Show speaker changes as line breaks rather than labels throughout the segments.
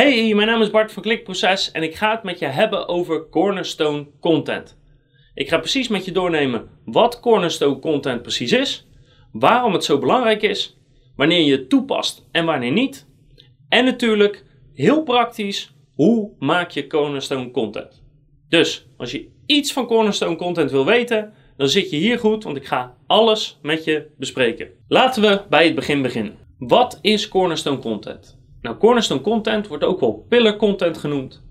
Hey, mijn naam is Bart van Klikproces en ik ga het met je hebben over Cornerstone Content. Ik ga precies met je doornemen wat Cornerstone Content precies is, waarom het zo belangrijk is, wanneer je het toepast en wanneer niet. En natuurlijk, heel praktisch, hoe maak je Cornerstone Content. Dus, als je iets van Cornerstone Content wil weten, dan zit je hier goed, want ik ga alles met je bespreken. Laten we bij het begin beginnen. Wat is Cornerstone Content? Nou, cornerstone content wordt ook wel pillar content genoemd.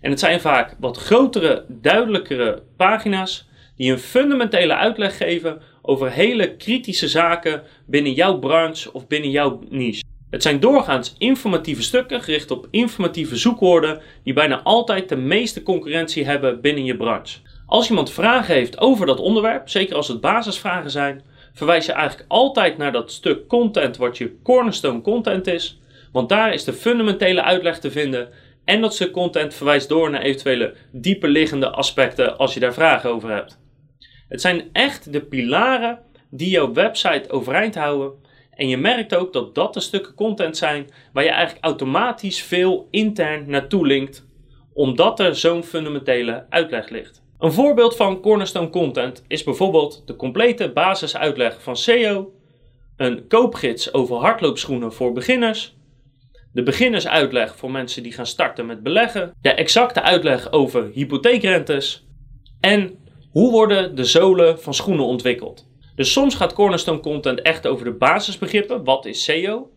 En het zijn vaak wat grotere, duidelijkere pagina's die een fundamentele uitleg geven over hele kritische zaken binnen jouw branche of binnen jouw niche. Het zijn doorgaans informatieve stukken gericht op informatieve zoekwoorden die bijna altijd de meeste concurrentie hebben binnen je branche. Als iemand vragen heeft over dat onderwerp, zeker als het basisvragen zijn, verwijs je eigenlijk altijd naar dat stuk content wat je cornerstone content is want daar is de fundamentele uitleg te vinden. En dat stuk content verwijst door naar eventuele dieper liggende aspecten als je daar vragen over hebt. Het zijn echt de pilaren die jouw website overeind houden. En je merkt ook dat dat de stukken content zijn waar je eigenlijk automatisch veel intern naartoe linkt, omdat er zo'n fundamentele uitleg ligt. Een voorbeeld van cornerstone content is bijvoorbeeld de complete basisuitleg van SEO, een koopgids over hardloopschoenen voor beginners, de beginnersuitleg voor mensen die gaan starten met beleggen, de exacte uitleg over hypotheekrentes en hoe worden de zolen van schoenen ontwikkeld. Dus soms gaat Cornerstone Content echt over de basisbegrippen, wat is SEO,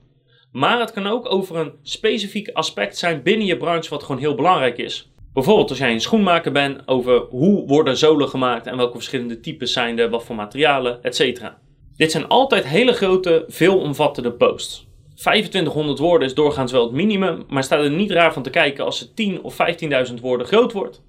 maar het kan ook over een specifiek aspect zijn binnen je branche wat gewoon heel belangrijk is. Bijvoorbeeld als jij een schoenmaker bent over hoe worden zolen gemaakt en welke verschillende types zijn er, wat voor materialen, etc. Dit zijn altijd hele grote, veelomvattende posts. 2500 woorden is doorgaans wel het minimum, maar staat er niet raar van te kijken als het 10 of 15.000 woorden groot wordt.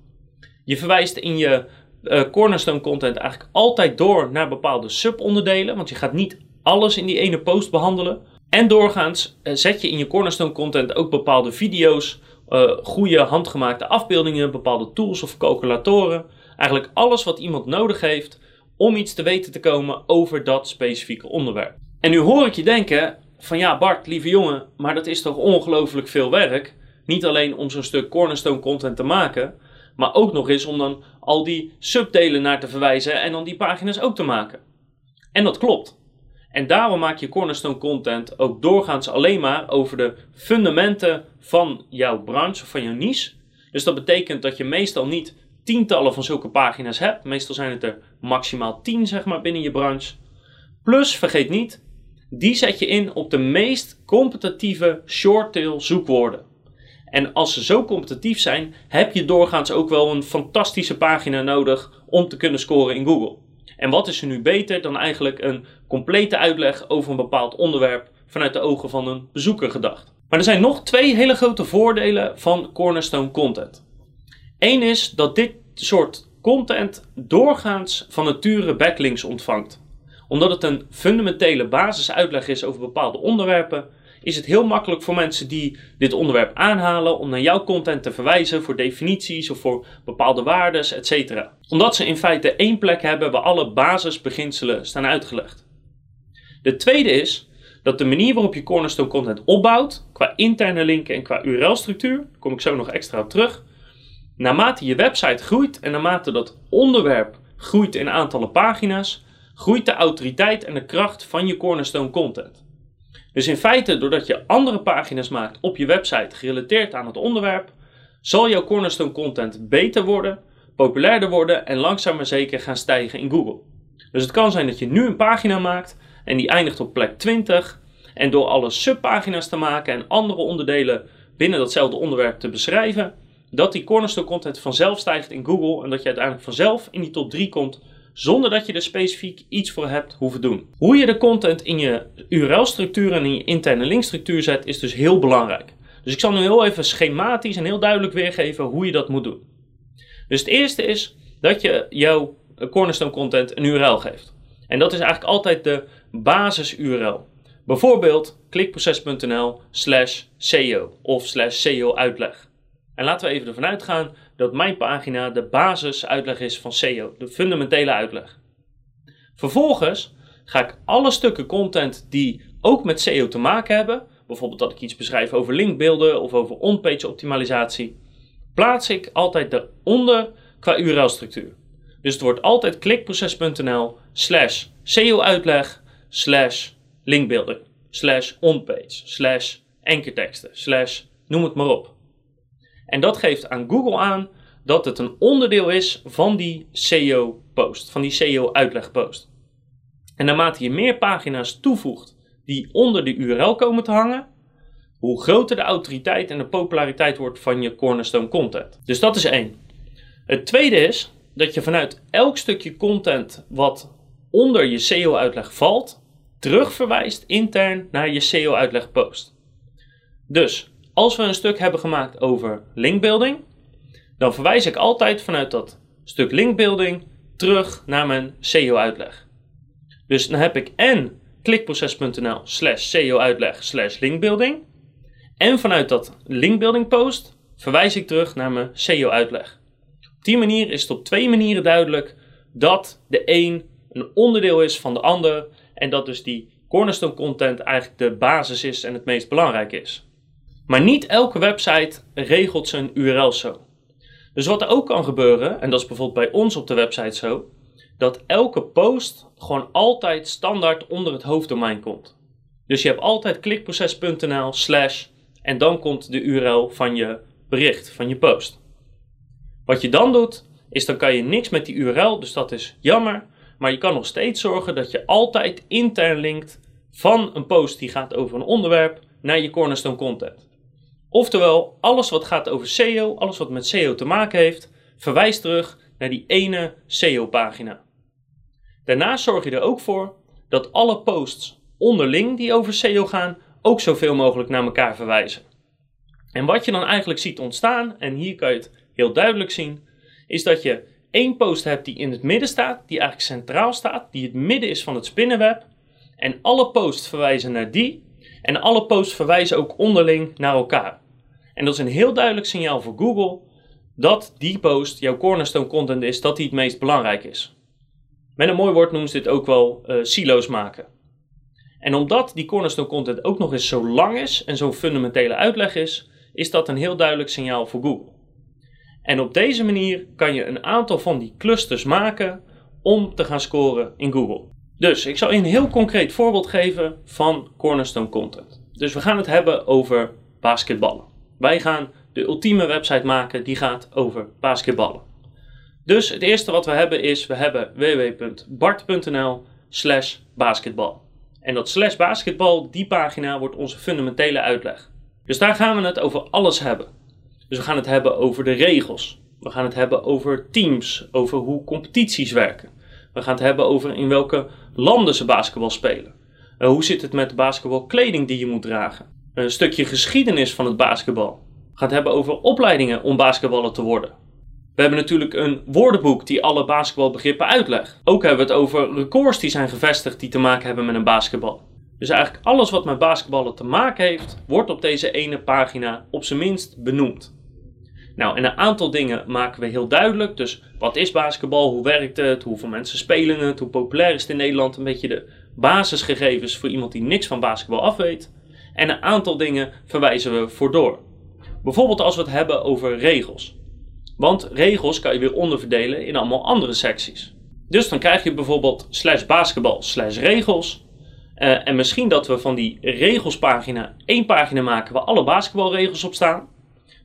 Je verwijst in je uh, cornerstone content eigenlijk altijd door naar bepaalde subonderdelen, want je gaat niet alles in die ene post behandelen. En doorgaans uh, zet je in je cornerstone content ook bepaalde video's, uh, goede handgemaakte afbeeldingen, bepaalde tools of calculatoren. Eigenlijk alles wat iemand nodig heeft om iets te weten te komen over dat specifieke onderwerp. En nu hoor ik je denken, van ja Bart, lieve jongen, maar dat is toch ongelooflijk veel werk. Niet alleen om zo'n stuk cornerstone content te maken, maar ook nog eens om dan al die subdelen naar te verwijzen en dan die pagina's ook te maken. En dat klopt. En daarom maak je cornerstone content ook doorgaans alleen maar over de fundamenten van jouw branche of van jouw niche. Dus dat betekent dat je meestal niet tientallen van zulke pagina's hebt. Meestal zijn het er maximaal tien zeg maar binnen je branche. Plus vergeet niet, die zet je in op de meest competitieve shorttail zoekwoorden. En als ze zo competitief zijn, heb je doorgaans ook wel een fantastische pagina nodig om te kunnen scoren in Google. En wat is er nu beter dan eigenlijk een complete uitleg over een bepaald onderwerp vanuit de ogen van een bezoeker gedacht? Maar er zijn nog twee hele grote voordelen van Cornerstone Content. Eén is dat dit soort content doorgaans van nature backlinks ontvangt omdat het een fundamentele basisuitleg is over bepaalde onderwerpen, is het heel makkelijk voor mensen die dit onderwerp aanhalen om naar jouw content te verwijzen voor definities of voor bepaalde waarden, etc. Omdat ze in feite één plek hebben waar alle basisbeginselen staan uitgelegd. De tweede is dat de manier waarop je Cornerstone content opbouwt, qua interne linken en qua URL-structuur, daar kom ik zo nog extra op terug, naarmate je website groeit en naarmate dat onderwerp groeit in aantallen pagina's, groeit de autoriteit en de kracht van je cornerstone content. Dus in feite, doordat je andere pagina's maakt op je website gerelateerd aan het onderwerp, zal jouw cornerstone content beter worden, populairder worden en langzaam maar zeker gaan stijgen in Google. Dus het kan zijn dat je nu een pagina maakt en die eindigt op plek 20 en door alle subpagina's te maken en andere onderdelen binnen datzelfde onderwerp te beschrijven, dat die cornerstone content vanzelf stijgt in Google en dat je uiteindelijk vanzelf in die top 3 komt zonder dat je er specifiek iets voor hebt hoeven doen. Hoe je de content in je URL-structuur en in je interne linkstructuur zet, is dus heel belangrijk. Dus ik zal nu heel even schematisch en heel duidelijk weergeven hoe je dat moet doen. Dus het eerste is dat je jouw cornerstone content een URL geeft. En dat is eigenlijk altijd de basis URL. Bijvoorbeeld klikproces.nl slash SEO of slash SEO uitleg. En laten we even ervan uitgaan dat mijn pagina de basisuitleg is van SEO, de fundamentele uitleg. Vervolgens ga ik alle stukken content die ook met SEO te maken hebben, bijvoorbeeld dat ik iets beschrijf over linkbeelden of over onpage optimalisatie, plaats ik altijd daaronder qua URL-structuur. Dus het wordt altijd klikproces.nl slash SEO-uitleg slash linkbeelden slash onpage slash enkerteksten slash noem het maar op. En dat geeft aan Google aan dat het een onderdeel is van die SEO-post, van die SEO-uitlegpost. En naarmate je meer pagina's toevoegt die onder de URL komen te hangen, hoe groter de autoriteit en de populariteit wordt van je cornerstone content. Dus dat is één. Het tweede is dat je vanuit elk stukje content wat onder je SEO-uitleg valt, terugverwijst intern naar je SEO-uitleg post. Dus als we een stuk hebben gemaakt over linkbuilding, dan verwijs ik altijd vanuit dat stuk linkbuilding terug naar mijn SEO-uitleg. Dus dan heb ik en klikproces.nl slash SEO-uitleg slash linkbuilding. En vanuit dat linkbuilding post verwijs ik terug naar mijn SEO-uitleg. Op die manier is het op twee manieren duidelijk dat de een een onderdeel is van de ander en dat dus die cornerstone content eigenlijk de basis is en het meest belangrijk is. Maar niet elke website regelt zijn URL zo. Dus wat er ook kan gebeuren, en dat is bijvoorbeeld bij ons op de website zo, dat elke post gewoon altijd standaard onder het hoofddomein komt. Dus je hebt altijd klikproces.nl slash en dan komt de URL van je bericht, van je post. Wat je dan doet, is dan kan je niks met die URL, dus dat is jammer. Maar je kan nog steeds zorgen dat je altijd intern linkt van een post die gaat over een onderwerp naar je cornerstone content. Oftewel, alles wat gaat over SEO, alles wat met SEO te maken heeft, verwijst terug naar die ene SEO-pagina. Daarnaast zorg je er ook voor dat alle posts onderling die over SEO gaan ook zoveel mogelijk naar elkaar verwijzen. En wat je dan eigenlijk ziet ontstaan, en hier kan je het heel duidelijk zien, is dat je één post hebt die in het midden staat, die eigenlijk centraal staat, die het midden is van het spinnenweb. En alle posts verwijzen naar die. En alle posts verwijzen ook onderling naar elkaar. En dat is een heel duidelijk signaal voor Google dat die post jouw cornerstone content is, dat die het meest belangrijk is. Met een mooi woord noemen ze dit ook wel uh, silo's maken. En omdat die cornerstone content ook nog eens zo lang is en zo'n fundamentele uitleg is, is dat een heel duidelijk signaal voor Google. En op deze manier kan je een aantal van die clusters maken om te gaan scoren in Google. Dus ik zal je een heel concreet voorbeeld geven van cornerstone content. Dus we gaan het hebben over basketballen. Wij gaan de ultieme website maken die gaat over basketballen. Dus het eerste wat we hebben is, we hebben www.bart.nl slash basketbal. En dat slash basketbal, die pagina wordt onze fundamentele uitleg. Dus daar gaan we het over alles hebben. Dus we gaan het hebben over de regels. We gaan het hebben over teams, over hoe competities werken. We gaan het hebben over in welke landen ze basketbal spelen. Uh, hoe zit het met de basketbalkleding die je moet dragen? Een stukje geschiedenis van het basketbal. We gaan het hebben over opleidingen om basketballer te worden. We hebben natuurlijk een woordenboek die alle basketbalbegrippen uitlegt. Ook hebben we het over records die zijn gevestigd die te maken hebben met een basketbal. Dus eigenlijk alles wat met basketballen te maken heeft, wordt op deze ene pagina op zijn minst benoemd. Nou, en een aantal dingen maken we heel duidelijk. Dus wat is basketbal? Hoe werkt het? Hoeveel mensen spelen het? Hoe populair is het in Nederland? Een beetje de basisgegevens voor iemand die niks van basketbal af weet. En een aantal dingen verwijzen we voor door. Bijvoorbeeld als we het hebben over regels. Want regels kan je weer onderverdelen in allemaal andere secties. Dus dan krijg je bijvoorbeeld slash basketbal slash regels. Uh, en misschien dat we van die regelspagina één pagina maken waar alle basketbalregels op staan.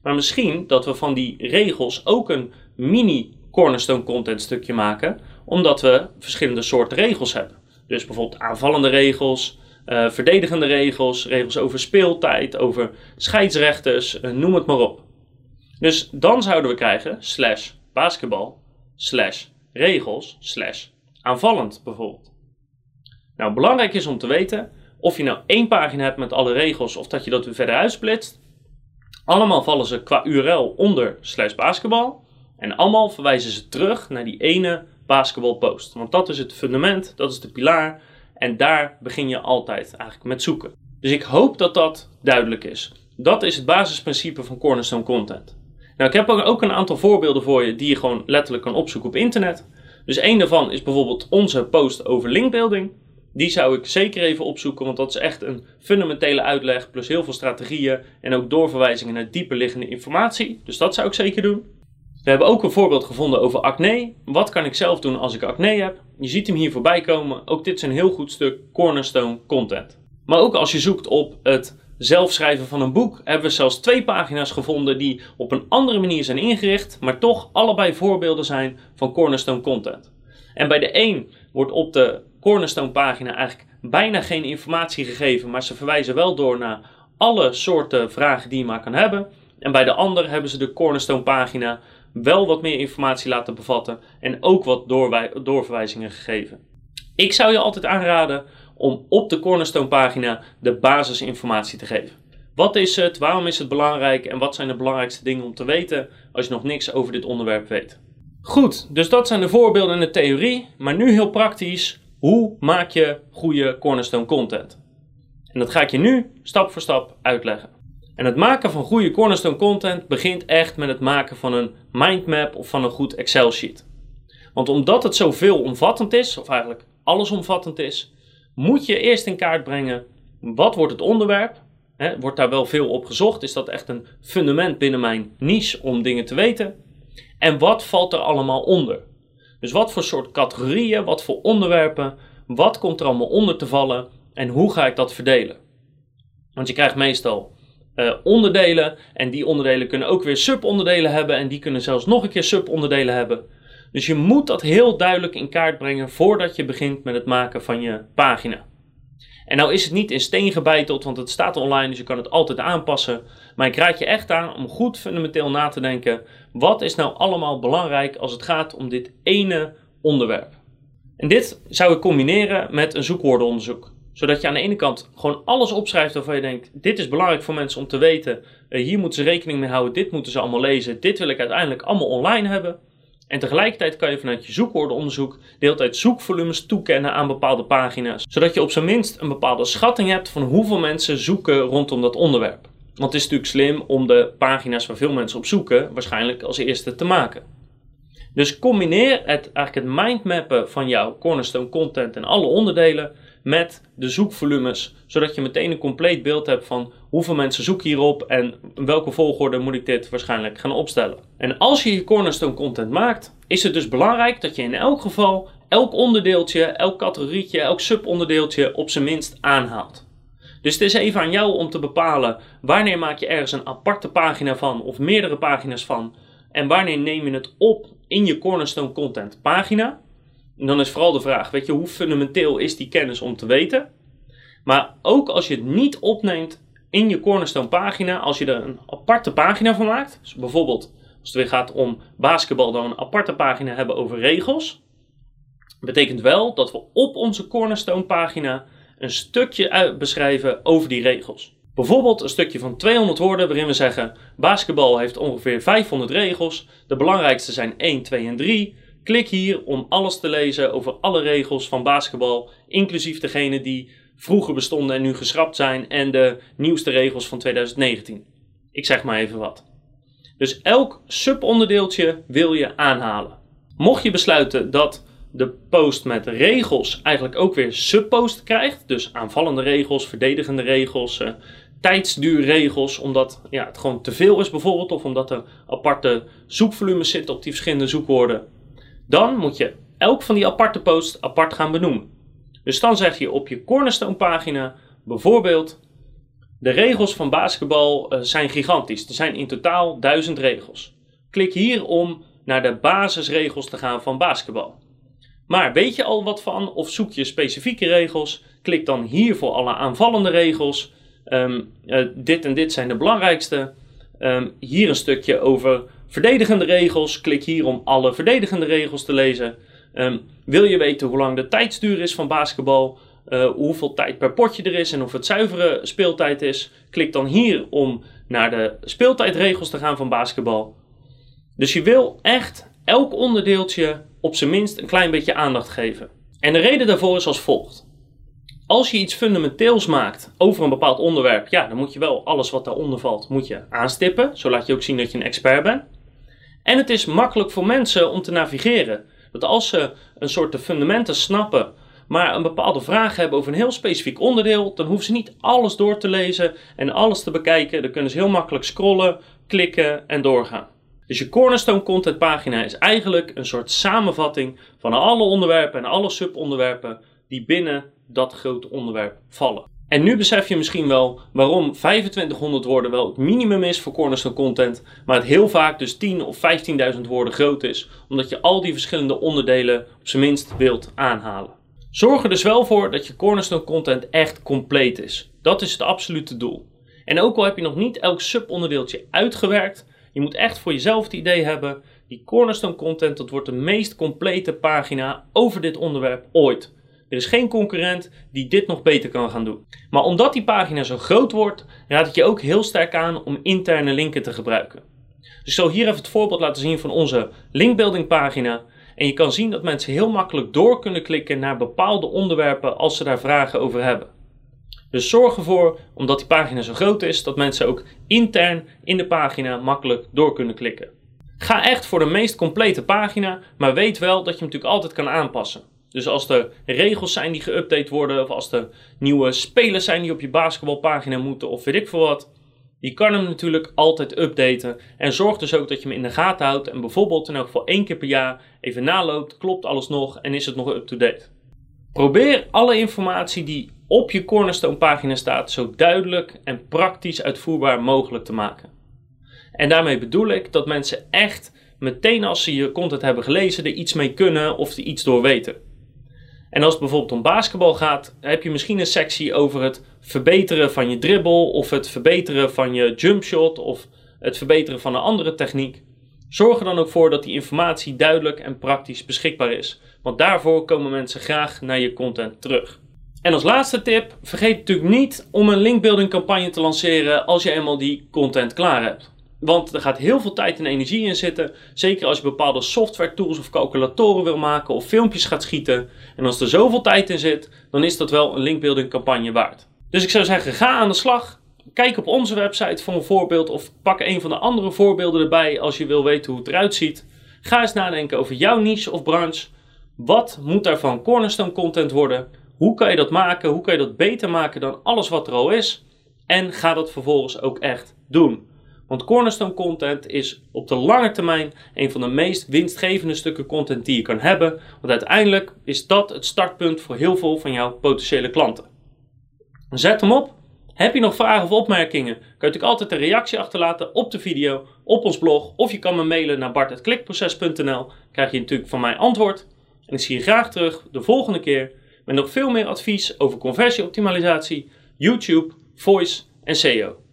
Maar misschien dat we van die regels ook een mini cornerstone content stukje maken, omdat we verschillende soorten regels hebben. Dus bijvoorbeeld aanvallende regels, uh, verdedigende regels, regels over speeltijd, over scheidsrechters, uh, noem het maar op. Dus dan zouden we krijgen slash basketbal, slash regels, slash aanvallend bijvoorbeeld. Nou, belangrijk is om te weten of je nou één pagina hebt met alle regels of dat je dat weer verder uitsplitst. Allemaal vallen ze qua URL onder slash basketbal. En allemaal verwijzen ze terug naar die ene basketbalpost. Want dat is het fundament, dat is de pilaar. En daar begin je altijd eigenlijk met zoeken. Dus ik hoop dat dat duidelijk is. Dat is het basisprincipe van Cornerstone Content. Nou, ik heb ook een aantal voorbeelden voor je die je gewoon letterlijk kan opzoeken op internet. Dus één daarvan is bijvoorbeeld onze post over linkbuilding. Die zou ik zeker even opzoeken, want dat is echt een fundamentele uitleg, plus heel veel strategieën en ook doorverwijzingen naar dieper liggende informatie. Dus dat zou ik zeker doen. We hebben ook een voorbeeld gevonden over acne. Wat kan ik zelf doen als ik acne heb? Je ziet hem hier voorbij komen. Ook dit is een heel goed stuk cornerstone content. Maar ook als je zoekt op het zelf schrijven van een boek, hebben we zelfs twee pagina's gevonden die op een andere manier zijn ingericht, maar toch allebei voorbeelden zijn van cornerstone content. En bij de een wordt op de cornerstone pagina eigenlijk bijna geen informatie gegeven, maar ze verwijzen wel door naar alle soorten vragen die je maar kan hebben. En bij de ander hebben ze de cornerstone pagina wel wat meer informatie laten bevatten en ook wat doorverwijzingen gegeven. Ik zou je altijd aanraden om op de Cornerstone pagina de basisinformatie te geven. Wat is het? Waarom is het belangrijk? En wat zijn de belangrijkste dingen om te weten als je nog niks over dit onderwerp weet? Goed, dus dat zijn de voorbeelden in de theorie. Maar nu heel praktisch, hoe maak je goede Cornerstone content? En dat ga ik je nu stap voor stap uitleggen. En het maken van goede Cornerstone content begint echt met het maken van een mindmap of van een goed Excel sheet. Want omdat het zo veelomvattend is, of eigenlijk allesomvattend is, moet je eerst in kaart brengen wat wordt het onderwerp. He, wordt daar wel veel op gezocht? Is dat echt een fundament binnen mijn niche om dingen te weten? En wat valt er allemaal onder? Dus wat voor soort categorieën, wat voor onderwerpen, wat komt er allemaal onder te vallen en hoe ga ik dat verdelen? Want je krijgt meestal uh, onderdelen en die onderdelen kunnen ook weer subonderdelen hebben en die kunnen zelfs nog een keer subonderdelen hebben. Dus je moet dat heel duidelijk in kaart brengen voordat je begint met het maken van je pagina. En nou is het niet in steen gebeiteld, want het staat online, dus je kan het altijd aanpassen. Maar ik raad je echt aan om goed fundamenteel na te denken: wat is nou allemaal belangrijk als het gaat om dit ene onderwerp? En dit zou ik combineren met een zoekwoordenonderzoek. Zodat je aan de ene kant gewoon alles opschrijft waarvan je denkt: dit is belangrijk voor mensen om te weten. Eh, hier moeten ze rekening mee houden, dit moeten ze allemaal lezen. Dit wil ik uiteindelijk allemaal online hebben. En tegelijkertijd kan je vanuit je zoekwoordenonderzoek de hele tijd zoekvolumes toekennen aan bepaalde pagina's. Zodat je op zijn minst een bepaalde schatting hebt van hoeveel mensen zoeken rondom dat onderwerp. Want het is natuurlijk slim om de pagina's waar veel mensen op zoeken waarschijnlijk als eerste te maken. Dus combineer het, eigenlijk het mindmappen van jouw cornerstone content en alle onderdelen met de zoekvolumes, zodat je meteen een compleet beeld hebt van hoeveel mensen zoeken hierop en in welke volgorde moet ik dit waarschijnlijk gaan opstellen. En als je je cornerstone content maakt, is het dus belangrijk dat je in elk geval elk onderdeeltje, elk categorietje, elk subonderdeeltje op zijn minst aanhaalt. Dus het is even aan jou om te bepalen wanneer maak je ergens een aparte pagina van of meerdere pagina's van en wanneer neem je het op in je cornerstone content pagina. Dan is vooral de vraag, weet je, hoe fundamenteel is die kennis om te weten? Maar ook als je het niet opneemt in je Cornerstone pagina, als je er een aparte pagina van maakt, dus bijvoorbeeld als het weer gaat om basketbal, dan een aparte pagina hebben over regels, betekent wel dat we op onze Cornerstone pagina een stukje beschrijven over die regels. Bijvoorbeeld een stukje van 200 woorden waarin we zeggen: basketbal heeft ongeveer 500 regels. De belangrijkste zijn 1, 2 en 3. Klik hier om alles te lezen over alle regels van basketbal, inclusief degene die vroeger bestonden en nu geschrapt zijn en de nieuwste regels van 2019. Ik zeg maar even wat. Dus elk subonderdeeltje wil je aanhalen. Mocht je besluiten dat de post met regels eigenlijk ook weer subpost krijgt, dus aanvallende regels, verdedigende regels, uh, tijdsduurregels, omdat ja, het gewoon te veel is bijvoorbeeld, of omdat er aparte zoekvolumes zitten op die verschillende zoekwoorden, dan moet je elk van die aparte posts apart gaan benoemen. Dus dan zeg je op je Cornerstone pagina bijvoorbeeld: de regels van basketbal uh, zijn gigantisch. Er zijn in totaal duizend regels. Klik hier om naar de basisregels te gaan van basketbal. Maar weet je al wat van of zoek je specifieke regels? Klik dan hier voor alle aanvallende regels. Um, uh, dit en dit zijn de belangrijkste. Um, hier een stukje over verdedigende regels. Klik hier om alle verdedigende regels te lezen. Um, wil je weten hoe lang de tijdsduur is van basketbal? Uh, hoeveel tijd per potje er is en of het zuivere speeltijd is? Klik dan hier om naar de speeltijdregels te gaan van basketbal. Dus je wil echt elk onderdeeltje op zijn minst een klein beetje aandacht geven. En de reden daarvoor is als volgt. Als je iets fundamenteels maakt over een bepaald onderwerp, ja, dan moet je wel alles wat daaronder valt, moet je aanstippen. Zo laat je ook zien dat je een expert bent. En het is makkelijk voor mensen om te navigeren. Dat als ze een soort de fundamenten snappen maar een bepaalde vraag hebben over een heel specifiek onderdeel, dan hoeven ze niet alles door te lezen en alles te bekijken. Dan kunnen ze heel makkelijk scrollen, klikken en doorgaan. Dus je cornerstone content pagina is eigenlijk een soort samenvatting van alle onderwerpen en alle subonderwerpen die binnen dat grote onderwerp vallen. En nu besef je misschien wel waarom 2500 woorden wel het minimum is voor cornerstone content, maar het heel vaak dus 10 of 15.000 woorden groot is, omdat je al die verschillende onderdelen op zijn minst wilt aanhalen. Zorg er dus wel voor dat je cornerstone content echt compleet is. Dat is het absolute doel. En ook al heb je nog niet elk subonderdeeltje uitgewerkt, je moet echt voor jezelf het idee hebben, die cornerstone content dat wordt de meest complete pagina over dit onderwerp ooit. Er is geen concurrent die dit nog beter kan gaan doen. Maar omdat die pagina zo groot wordt, raad ik je ook heel sterk aan om interne linken te gebruiken. Dus ik zal hier even het voorbeeld laten zien van onze linkbuilding pagina. En je kan zien dat mensen heel makkelijk door kunnen klikken naar bepaalde onderwerpen als ze daar vragen over hebben. Dus zorg ervoor, omdat die pagina zo groot is, dat mensen ook intern in de pagina makkelijk door kunnen klikken. Ga echt voor de meest complete pagina, maar weet wel dat je hem natuurlijk altijd kan aanpassen. Dus als er regels zijn die geüpdate worden, of als er nieuwe spelers zijn die op je basketbalpagina moeten, of weet ik veel wat, je kan hem natuurlijk altijd updaten. En zorg dus ook dat je hem in de gaten houdt en bijvoorbeeld in elk geval één keer per jaar even naloopt, klopt alles nog en is het nog up-to-date. Probeer alle informatie die op je Cornerstone pagina staat zo duidelijk en praktisch uitvoerbaar mogelijk te maken. En daarmee bedoel ik dat mensen echt meteen als ze je content hebben gelezen er iets mee kunnen of er iets door weten. En als het bijvoorbeeld om basketbal gaat, heb je misschien een sectie over het verbeteren van je dribbel of het verbeteren van je jumpshot of het verbeteren van een andere techniek. Zorg er dan ook voor dat die informatie duidelijk en praktisch beschikbaar is, want daarvoor komen mensen graag naar je content terug. En als laatste tip, vergeet natuurlijk niet om een linkbuilding campagne te lanceren als je eenmaal die content klaar hebt. Want er gaat heel veel tijd en energie in zitten. Zeker als je bepaalde software tools of calculatoren wil maken of filmpjes gaat schieten. En als er zoveel tijd in zit, dan is dat wel een linkbuilding campagne waard. Dus ik zou zeggen, ga aan de slag. Kijk op onze website voor een voorbeeld of pak een van de andere voorbeelden erbij als je wil weten hoe het eruit ziet. Ga eens nadenken over jouw niche of branche. Wat moet daarvan cornerstone content worden? Hoe kan je dat maken? Hoe kan je dat beter maken dan alles wat er al is? En ga dat vervolgens ook echt doen. Want cornerstone content is op de lange termijn een van de meest winstgevende stukken content die je kan hebben. Want uiteindelijk is dat het startpunt voor heel veel van jouw potentiële klanten. Zet hem op. Heb je nog vragen of opmerkingen? Kun je natuurlijk altijd een reactie achterlaten op de video, op ons blog. Of je kan me mailen naar bart.klikproces.nl. Krijg je natuurlijk van mij antwoord. En ik zie je graag terug de volgende keer met nog veel meer advies over conversieoptimalisatie, YouTube, voice en SEO.